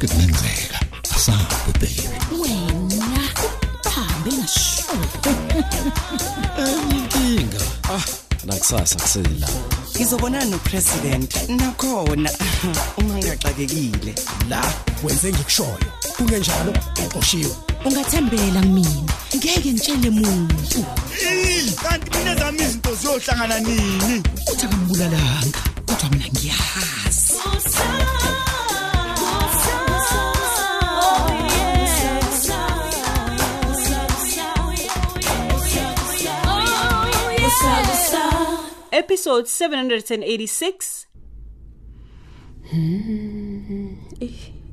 konke kungenzeka asabe baby wena hambe ngasho inkinga Ah, nakusasa kusela. ngizobonana nopresident nakhona. Uma ngiyaxakekile la wenze ngikushoyo. Kungenjalo uqoshiwe. Ungathembela kumina ngeke ngitshele muntu. Kanti mina zami izinto ziyohlangana nini? Uthi akambulalanga kodwa mina ngiyahazi Episode 786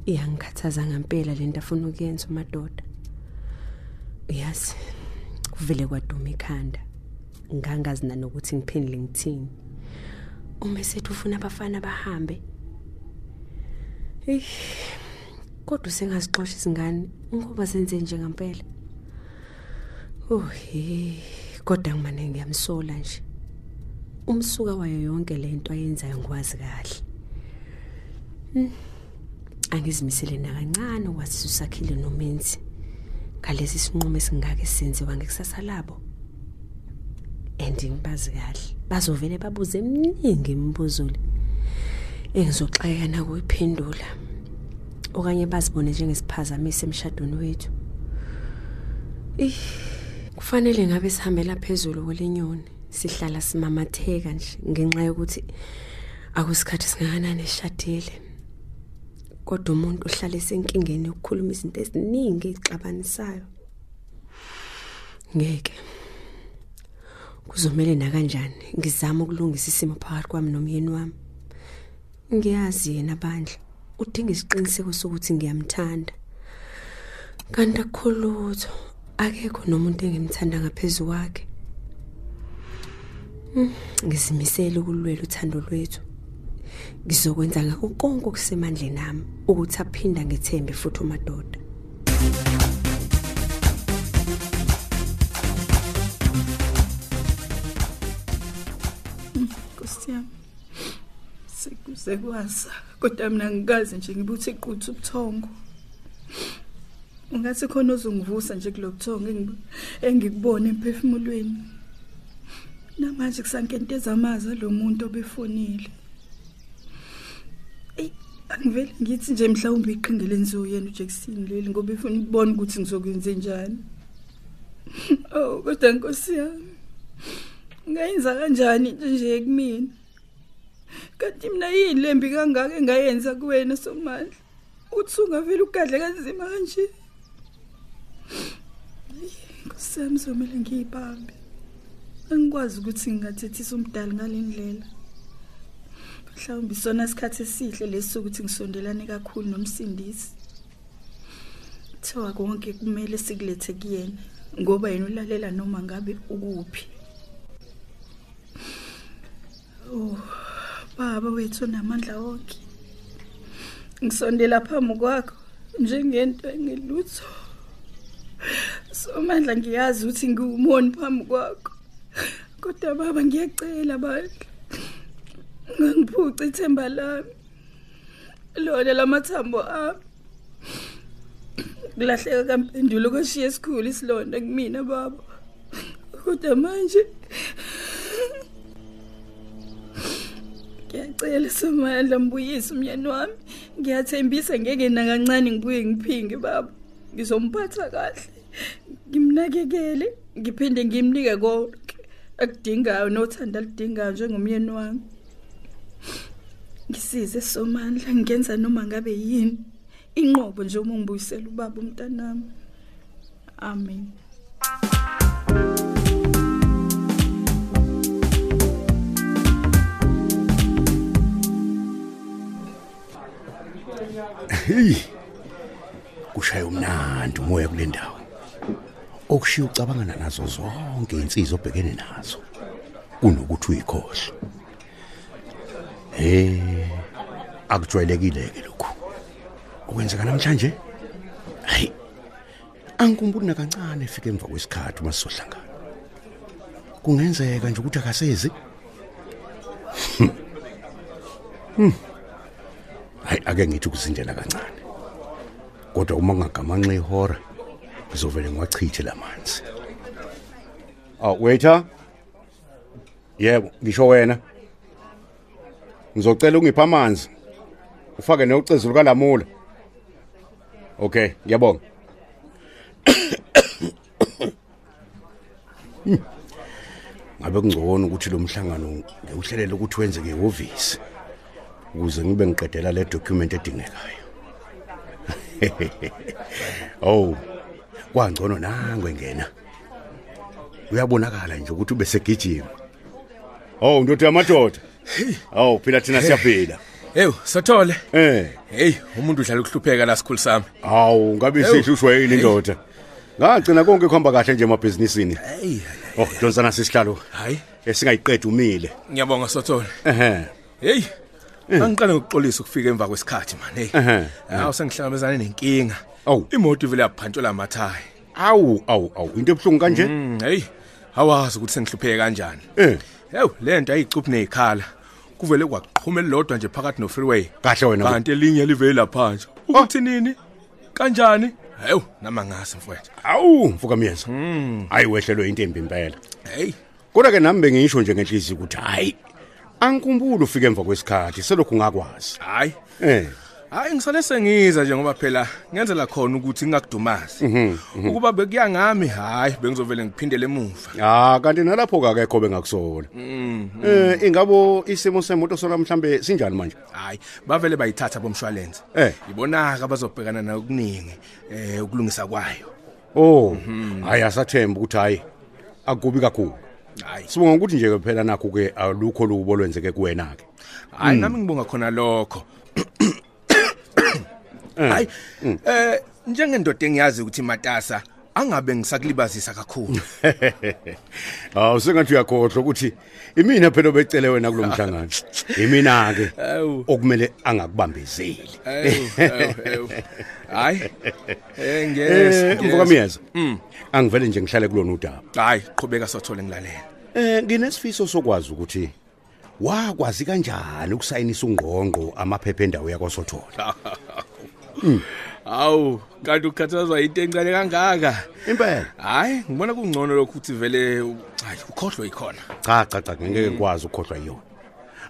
iyangikhathaza ngempela lento afuna ukuyenza umadoda uyazi kuvele kwaduma ikhanda. Ngangazi nanokuthi ngiphendule ngithini. Uma esethi ufuna abafana bahambe. Eh, kodwa sengazixoxa izingane ngoba senze nje ngempela. Oh he kodwa ngimane ngiyamsola nje. Umsuka wayo yonke lento ayenzayo ngwazi kahle. Angizimisele nakancane wathi usakhile nomenzi. Ngalesi sinqumo esingaka esenziwa ngekusasa labo. And ngibazi kahle. Bazovele babuze eminingi imibuzo le. Engizoxaka nako iphendula okanye bazibone njengesiphazamisi emshadweni wethu. Ih kufanele ngabe sihambela phezulu kwelenyoni sihlala simamatheka nje ngenxa yokuthi akusikhathi singakanani eshadile kodwa umuntu uhlala esenkingeni ukukhuluma izinto eziningi ezixabanisayo ngeke. Kuzomela na kanjani ngizama ukulungisa isimo phakathi kwami nomyeni wami? Ngiyazi yena bandla. Udinga isiqiniseko sokuthi ngiyamthanda. Kanti akukhulutho akekho nomuntu engimthanda ngaphezulu kwakhe. Mm, ngizimisele ukulwela uthando lwethu ngizokwenza ngakho konke okusemandleni ami ukuthi aphinda ngithembe futhi umadoda Nkosi yami. Sekuze kwasa kodwa mina ngikazi nje ngibuthi iquthu ubuthongo. Ungathi khona ozongivusa nje kulobuthongo engibu- engikubona emphefumulweni. Namanje kusankenteza amazi lo muntu obefonile. Ey, angiveli ngithi nje mhlawumbe iqhinga lenziwe yena uJackson leli ngoba efuna ukubona ukuthi ngizokwenza njani. Oh, kodwa Nkosi yami. Ngayenza kanjani nje kumina? Kanti mina yini lembi kangaka engayenza kuwena Somandla? Uthi ungavela ugadle kanzima kanje. Kusami somele ngiyibambe. Angikwazi ukuthi ngingathethisa umdali ngalendlela. Mhlawumbe isona isikhathi esihle lesi ukuthi ngisondelane kakhulu nomsindisi. Thiwa konke kumele sikulethe kuyena ngoba yena ulalela noma ngabe ukuphi. Oh, baba wethu namandla wonke. Ngisondela phambi kwakho njengento engelutho. Somandla ngiyazi ukuthi ngiwumoni phambi kwakho. Kodwa baba ngiyacela bandla. Ngangiphuca ithemba lami. Lona lamathambo ami. Kulahleka kampendulo kwashiya esikhulu isilonda kumina baba. Kodwa manje Ngiyacela somandla mbuyise umyeni wami. Ngiyathembisa ngeke nakancane ngibuye ngiphinge baba. Ngizomphatha kahle. Ngimnakekele, ngiphinde ngimnike konke akudingayo nothanda lidingayo njengomyeni wami. Ngisize somandla ngenza noma ngabe yini. Inqobo nje uma ngibuyisela ubaba umntanami. Amen. hey kushaya umnandi umoya kule ndawo okushiya ucabangana nazo zonke insizwa obhekene nazo kunokuthi uyikhohle. Hey akujwayelekile ke lokhu. Okwenzeka namhlanje hayi angikumbuli nakancane efike emva kwesikhathi uma sizohlangana kungenzeka nje ukuthi akasezi? Hmm. Hmm. hayi ake ngithi ukuzindela kancane. Kodwa uma kungagamanxa ihora ngizovele ngiwachithe lamanzi aw waiter? Yebo ngisho wena. Ngizocela ungipha amanzi. Ufake neucezu lukalamula okay ngiyabonga. Hmm. ngabe kungcono ukuthi lo mhlangano ngiwuhlelele ukuthi wenzeke ehhovisi ukuze ngibe ngiqedela le document edingekayo? Oh kwangcono nangwe ngena uyabonakala nje ukuthi ube segijima oh ndothi yamadoda awu phela thina siyaphila Hey, sothole. eh Hey, umuntu udlala ukuhlupheka la sikhulu sami. awu ngabe sihlushwa yini indoda ngagcina konke kuhamba kahle nje emabhizinisini Hey, oh donsana sisihlalo hayi, esingayiqedi umile ngiyabonga sothole. ehe Hey. Angiqale ngokuxolisa ukufika emva kwesikhathi man. Hey. Ehhe. Hawu sengihlangabezana nenkinga. Awu. Imoto ivele yaphantshela amathayi. awu awu awu into ebhlungu kanje Mm, hey. Hawazi ukuthi sengihlupheke kanjani. eh Hey, lento ayicuphi nezikhala. Kuvele kwaqhuma elilodwa nje phakathi no freeway. kahle wena Kanti elinye livele lapha nje. Ukuthi nini? Kanjani? Hayu, nama ngase mfowethu. awu mfuka miyenza hayi wehlelwe into embi impela Hey. kodwa ke nami bengisho nje ngenhliziyo ukuthi hayi angikhumbula ufike emva kwesikhathi selokhu ngakwazi Hayi. eh Hayi ngisale sengiza nje ngoba phela ngenzela khona ukuthi ngingakudumazi. Ukuba bekuya ngami hayi bengizovele ngiphindele emuva. ah kanti nalapho kakekho bengakusola eh ingabo isimo semoto sona mhlambe sinjani manje Hayi bavele bayithatha bomshwalense. Eh. Ibonaka abazobhekana nokuningi eh ukulungisa kwayo. oh hayi asathemba ukuthi hayi akubi kakhulu Hayi. sibonga ukuthi nje phela nakho ke alukho lubo lwenzeke kuwena ke Hayi nami ngibonga khona lokho. Hayi eh njengendoda engiyazi ukuthi matasa angabe ngisakulibazisa kakhulu. Hawu sengathi uyakhohlwa ukuthi imina phela obecele wena kulomhlangano. Imina ke okumele angakubambezeli. Hayi. Eh Eh ngiyes. mvuka miyeza. Angivele nje ngihlale kulona udaba. Hayi qhubeka sothole ngilalela. Eh nginesifiso sokwazi ukuthi wakwazi kanjani ukusayinisa ungqongqo amaphepha endawo yakwaSothola. Awu, kanti ukhathazwa into encane kangaka. Impela. Hayi, ngibona kungcono lokho ukuthi vele u- hayi ukhohlwe ikhona. Cha cha cha ngeke ngikwazi ukukhohlwa yona.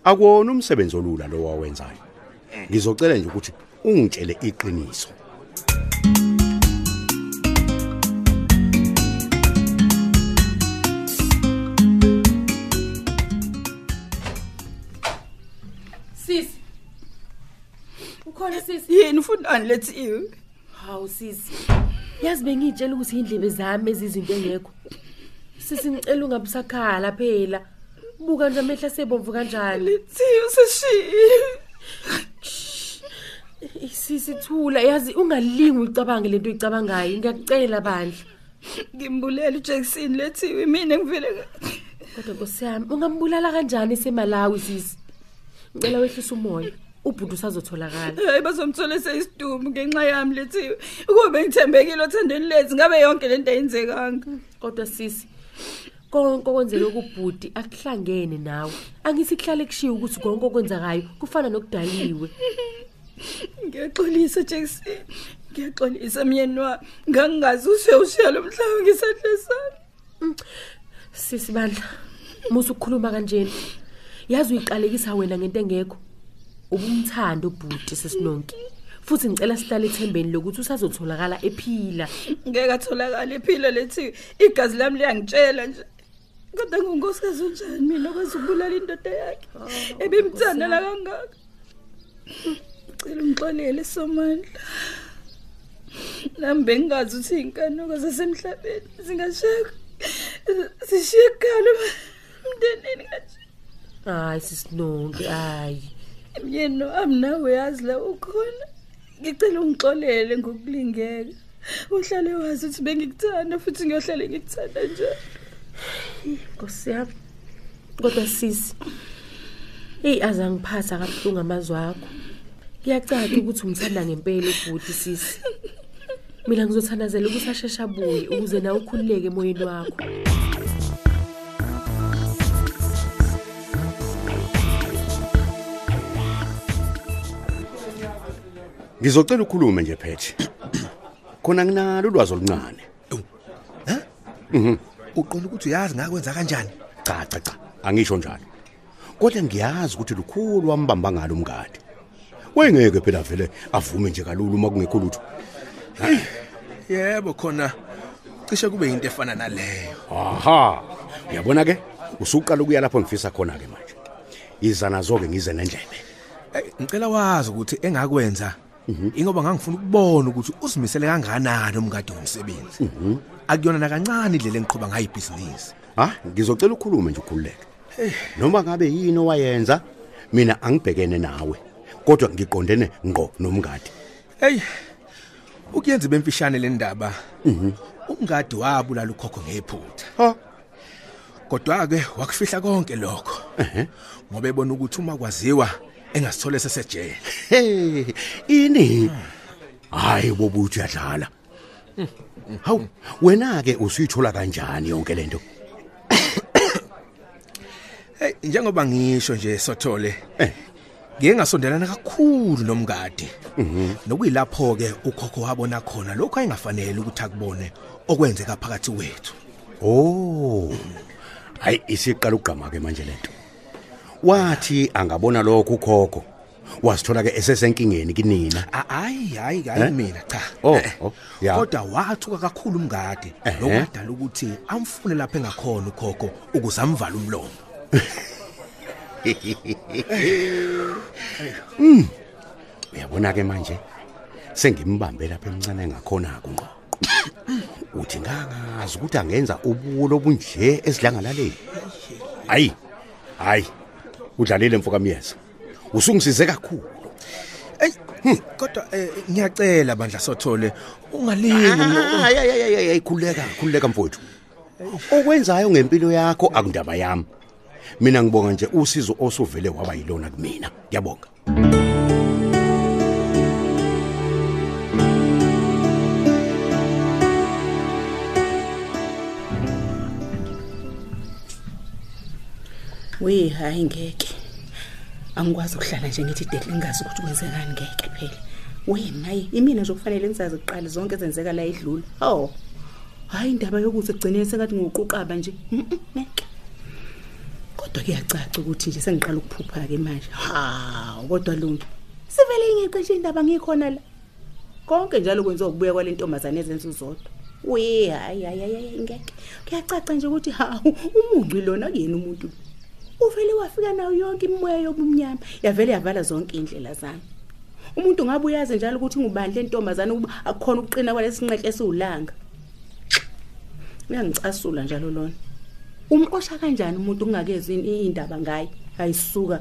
Akuwona umsebenzi olula lo wawenzayo. Ngizocela nje ukuthi ungitshele iqiniso. Ukhona sisi? yini ufundani lethiwe Hawu sisi. Yazi bengitshela ukuthi indlebe zami ezizinto engekho. Sisi ngicela ungabusakhala phela. Buka nje amehla sebomvu kanjani. lethiwe seshiye Sisi thula yazi ungalingi uyicabange lento oyicabangayo. Ngiyakucela bandla. ngimbulela uJackson lethiwe mina ngivele Kodwa Nkosi yami, ungambulala kanjani eseMalawi sisi? Ngicela wehlisa umoya. Ubhudu usazotholakala. hayi bazomthola seyisidumbu ngenxa yami lethiwe ukuba bengithembekile othandeni lezi ngabe yonke lento ayenzekanga Kodwa sisi konke okwenzeke kubhudi akuhlangene nawe. Angithi kuhlale kushiya ukuthi konke okwenzakayo kufana nokudaliwe. ngiyaxolisa Jackson ngiyaxolisa myeni wami ngangingazi usuyawushiya lo mhlaba ngesandla sami Sisi bandla, musu ukukhuluma kanjeni. Yazi uyiqalekisa wena ngento engekho. Ubumthanda ubhuti sesinonke. Futhi ngicela sihlale ethembeni lokuthi usazotholakala ephila. ngeke atholakala ephila lethiwe igazi lami liyangitshela nje kodwa ngunkosikazi unjani mina okwazi ukubulala indoda yakhe ebimthandela kangaka cela ungixolele somandla nami bengingazi ukuthi iy'nkanuko zasemhlabeni zingashaka zishiye ekhala emndenini kanje Hayi sisinonke, hayi. Myeni wami nawe yazi la ukhona ngicela ungixolele ngokulingeka uhlale wazi ukuthi bengikuthanda futhi ngiyohlale ngikuthanda njalo Nkosi yami. Kodwa sisi. Hey azangiphatha kabuhlungu amazwi akho. Kuyacaca ukuthi umthanda ngempela ubhuti sisi. Mina ngizothandazela ukuthi asheshe abuye ukuze nawe ukhululeke emoyeni wakho. Ngizocela ukhulume nje phethe. khona nginalo ulwazi oluncane. Uqonda ukuthi uyazi ngakwenza kanjani? Cha cha cha. Angisho njalo. Kodwa ngiyazi ukuthi lukhulu wambamba ngalo umngadi. Wengeke phela vele avume nje kalulu uma kungekho lutho. Yebo khona cishe kube into efana naleyo. Aha. Uyabona ke? Usuqala ukuya lapho ngifisa khona ke manje. Izana zonke ngize nendlebe. Eh, ngicela wazi ukuthi engakwenza ingoba ngangifuna ukubona ukuthi usimisele kanganani umngadi womsebenzi. Akuyona nakancane indlela engiqhubha ngayo ibhizinisi. Ha ngizocela ukhulume nje ukhululeke. Noma ngabe yini owayenza mina angibhekene nawe kodwa ngiqondene ngqo nomngadi. Hey ukuyenza bemfishane le ndaba umngadi wabulala ukhokho ngephutha. Ha. Kodwa ke wakufihla konke lokho. Ngoba ebona ukuthi uma kwaziwa engasithole sesejele hey ini. Hayi bobuthi uyadlala. Hawu wena ke usuyithola kanjani yonke lento hey njengoba ngisho nje sothole Eh. ngeke ngasondelana kakhulu nomngadi. Nokuyilapho ke ukhokho wabona khona lokho ayingafanele ukuthi akubone okwenzeka phakathi kwethu. Oh. Hayi isiqala ugqama ke manje lento wathi angabona lokho ukhokho. Wasithola ke esesenkingeni kinina A- hayi hayi Eh? hayi mina cha. Oh, Eh, oh, kodwa wathuka kakhulu umngadi Ehhe. lokwadala ukuthi amfune lapha engakhona ukhokho ukuze amvale umlomo. Uyabona ke manje sengimbambe lapha emncane engakhona kunqo uthi ngangazi ukuthi angenza ubulo obunje esidlangalaleni. Hayi hayi. Udlalile mfoka myeza usungisize kakhulu. Ey, hmm, kodwa eh, ngiyacela bandla sothole ungalingi no- hayi hayi hayi, hayi khuleka khuleka mfowethu. Okwenzayo ngempilo yakho akundaba yami. Mina ngibonga nje usizo osuvele waba yilona kumina. Ngiyabonga. We hayi ngeke. Angikwazi ukuhlala nje ngithi dek ngingazi ukuthi kwenzekani ngeke phela. We maye imina nje okufanele ngizazi kuqala zonke ezenzeka la edlula oh hayi indaba yokuthi egcineni sekathi ngiwuquqaba nje. Mm, mm, ngeke kodwa kuyacaca ukuthi nje sengiqala ukuphupha ke manje. Ha kodwa lungi sivele ingeqeshe indaba ngikhona la. Konke njalo kwenziwa ukubuya kwale ntombazane ezenza uzodwa. We hayi hayi hayi ngeke. Kuyacaca nje ukuthi hawu umuncwi lona kuyena umuntu. Uvele wafika nayo yonke imimoya yobumnyama. Yavele yavala zonke indlela zami. Umuntu ngabe uyazi njalo ukuthi ngubani le ntombazane ukuba akukhona ukuqina kwalesinqehle esiwulanga? Uyangicasula njalo lona. Umqosha kanjani umuntu ungakezwe indaba ngaye? Ayisuka.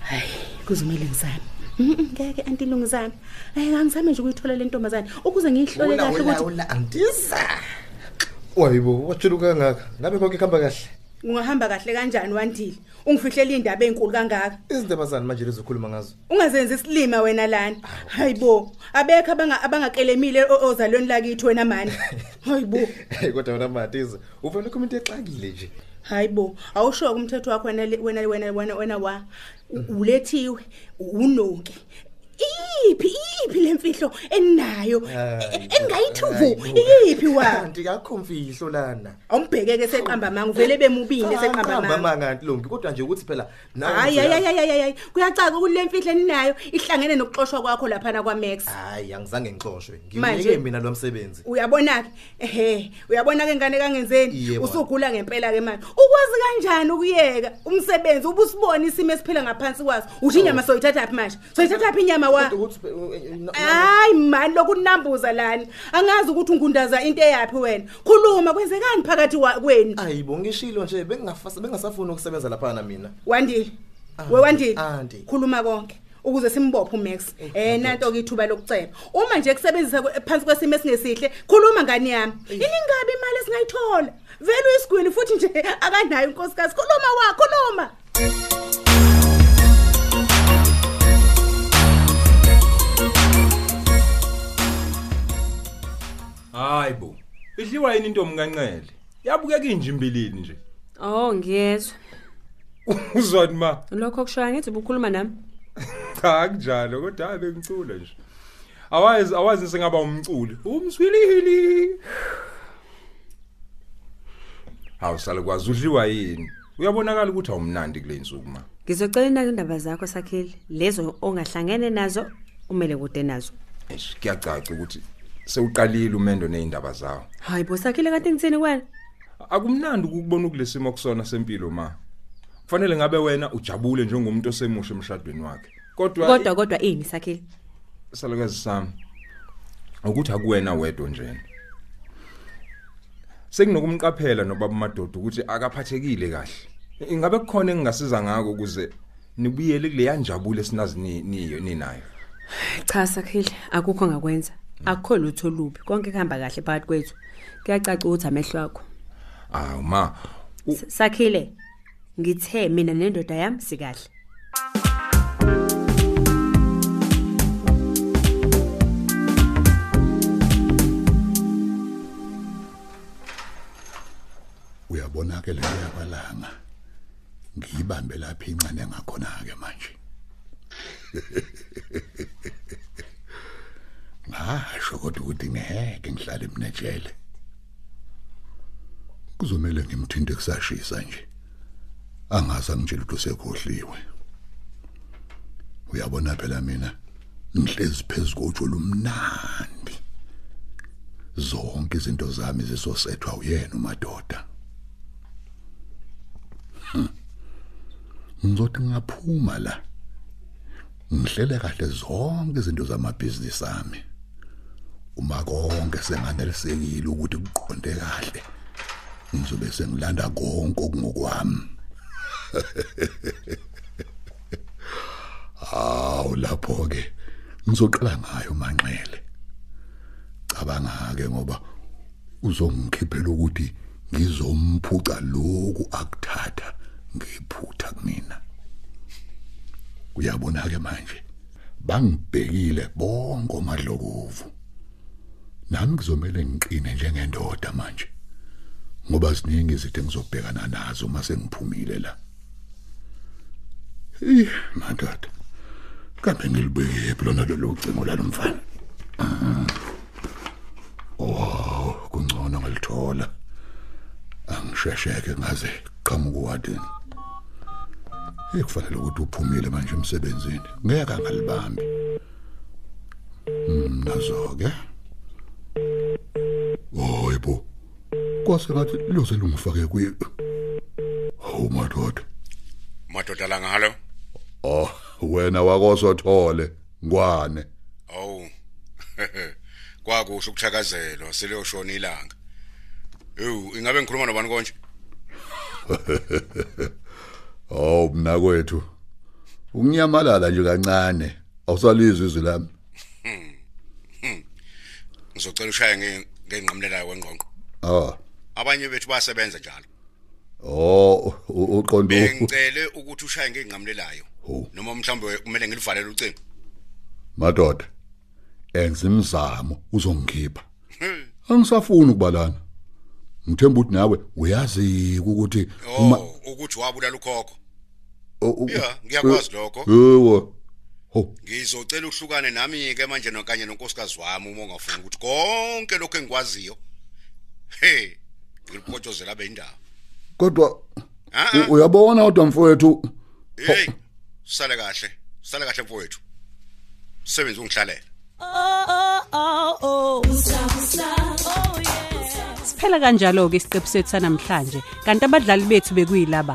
Hayi kuzomela ngizame. Mm, mm, ngeke antilungu zami hayi angizame nje ukuyithola le ntombazane. Ukuze ngiyihlole kahle ukuthi wona andiza. Wayibo wajula kangaka? Ngabe konke kuhamba kahle? Ungahamba kahle kanjani wandile? Ungifihlela indaba ezinkulu kangaka. Izindaba zani manje lezokhuluma ngazo? Ungazenzi isilima wena lana. Hayibo abekho abanga abangakelemile o- ozalweni lakithi wena mani. Hayibo Hey, kodwa wena matiza uvele ukhuluma into exakile nje. Hayibo awusho umthetho wakho wena le- wena wena wena wena wa u- ulethiwe unonke iyiphi iyiphi lemfihlo enayo Hayi, engayithuvu hayi, iyiphi wa kanti akho mfihlo lana. Awumbhekeke seqamba manga uvele bemubini seqamba Qamba manga manga ntilongi kodwa nje ukuthi phela nawe hayi uyazi- hayi hayi hayi hayi. Kuyacaca ukuthi le mfihlo eninayo ihlangene nokuxoshwa kwakho laphana kwaMax. Hayi angizange ngixoshwe Manje- ngiyeke mina lo msebenzi. Uyabona ke? Ehe uyabona ke ngane kangenzeni? Iye, baba. usugula ngempela ke manje. Ukwazi kanjani ukuyeka? Umsebenzi ubusibona isimo esiphila ngaphansi kwaso. Uthi inyama soyithatha phi manje? Soyithatha phi inyama wa Kodwa ukuthi phe- eh, na- na- hayi mani lokunambuza lana angazi ukuthi ungundaza into eyaphi wena. Khuluma kwenzekani phakathi wa- kwenu? Ayibo ngishilo nje bengingafasa bengasafuni ukusebenza lapha na mina. Wandile? Ah, we wandile? Auntie. khuluma konke ukuze simbophe uMax. Eh nanto ke ithuba lokuceba uma nje kusebenzisa kwe- phansi kwesimo esingesihle khuluma ngani yami? Iningabe imali esingayithola. Vele uyisigwini futhi nje akanayo inkosikazi. Khuluma wa khuluma. Hayi bo. Idliwa yini intombi kancele yabukeka injimbilini nje. Oh ngiyezwa. uzwani ma? Lokho kushoya ngithi ubukhuluma nami. cha kunjalo kodwa hayi bengicula nje. Awazi awazi sengaba umculi. Umswilili. Hawu sale kwazi udliwa yini? Uyabonakala ukuthi awumnandi kule insuku ma. Ngizocela inake indaba zakho sakhile. Lezo ongahlangene nazo umele kude nazo. Eish kuyacaca ukuthi sewuqalile umendo neindaba zawo. Hayi bo sakhile kanti ngitsini kwena akumnandi ukubona kulesimo kusona sempilo ma. Kufanele ngabe wena ujabule njengomuntu osemusha emshadweni wakhe. Kodwa kodwa kodwa ini sakhile? Salakazi sami ukuthi akuwena wedwa nje. Sekunokumqaphela nobaba madoda ukuthi akaphathekile kahle. Ingabe kukhona engingasiza ngako ukuze nibuyele kule yanjabulo esinazi ni- niyo ninayo? Cha sakhile akukho ngakwenza akukho lutho lubi konke kuhamba kahle phakathi kwethu. Kuyacaca ukuthi amehlo akho. Awu ma sakhile. Ngithe mina nendoda yami sikahle. Uyabona ke le yabalanga? Ngiyibambe lapha incane ngakhona ke manje. ngasho kodwa ukuthi ngeke ngihlale emnetshele kuzomela ngimthinte kusashisa nje. Angazi angitshela ukuthi usekhohliwe. Uyabona phela mina ngihlezi phezulu kotsho lumnandi zonke izinto zami zisosethwa uyena umadoda. Hmm. ngizothi ngaphuma la. Ngihlele kahle zonke izinto zamabhizinisi ami. Uma konke senganelisekile ukuthi kuqonde kahle. Ngizobe sengilanda konke okungokwami. Awu lapho ke ngizoqala ngayo manxele cabanga ke ngoba uzongikhiphela ukuthi ngizomphuca lokhu akuthatha ngiphutha kumina. Uyabona ke manje bangibhekile bonke omadlokovu. Nami kuzomela ngiqine njengendoda manje ngoba ziningi izinto engizobhekana nazo mase ngiphumile la. Eh madod kambe ngilibeke lona lelo cingo lalomfana wow kungcono ngalithola. Angishesheke ngaze qhamuka wadini ekufanele ukuthi uphumile manje emsebenzini. Ngeke angalibambi. Mm, nazo ke Hoyibo kwase ngathi loze lungifake kwi Oh madoda. Madoda la ngalo? Oh wena wakosothole ngwane. Awu kwakusho ukuthakazelwa seleyoshona ilanga. Ewu ingabe ngikhuluma nobani konje? Oh mna kwethu unyamalala nje kancane awusalizwe izwi lami. Ngizocela ushaye nge- ngenqamlelayo kwengqonqo Ah. Abanye bethu basebenza njalo. Oh u- uqonde ngicele ukuthi ushaye ngenqamlelayo noma mhlawumbe kumele ngilivalele ucingo. Madoda enza imizamo uzongikhipha. Angisafuni ukubalana ngithemba ukuthi nawe uyazi ukuthi uma oh ukuthi wabulala ukhokho. Yeah, ngiyakwazi lokho. Yebo. Ho, ngizocela uhlukane nami ke manje nokanye nonkosikazi wami uma ungafuni ukuthi konke lokho engikwaziyo. He ngilipotshozela abe indaba kodwa Ah, u- uyabona kodwa mfowethu? Hey sale kahle sale kahle mfowethu. Sebenza ungihlalela. Siphela kanjalo ke isiqephu sethu sanamhlanje kanti abadlali bethu bekuyilaba.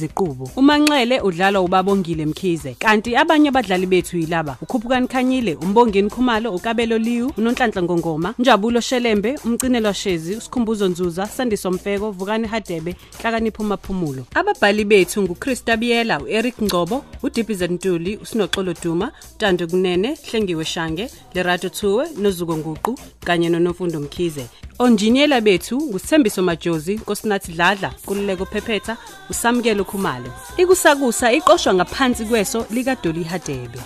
ziqubu umanxele udlalwa ubabongile mkhize kanti abanye abadlali bethu yilaba. Ukhuphukani khanyile umbongeni khumalo ukabelo liwu unonhlanhla ngongoma njabulo shelembe umcinelwa shezi usikhumbuzo nzuza sandiso mfeko vukani hadebe hlakanipho maphumulo ababhali bethu nguChrista Biyela uEric Ngcobo uDippy Ntuli usinoxolo Duma Tando Kunene Hlengiwe Shange Lerato Thuwe noZuko Nguqu kanye noNofundo Mkhize. Onjiniyela bethu ngusithembiso majozi nkosinathi dladla kululeko phephetha usamukelo khumalo ikusakusa iqoshwa ngaphansi kweso lika Dolly Hadebe.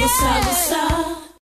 Kusa kusa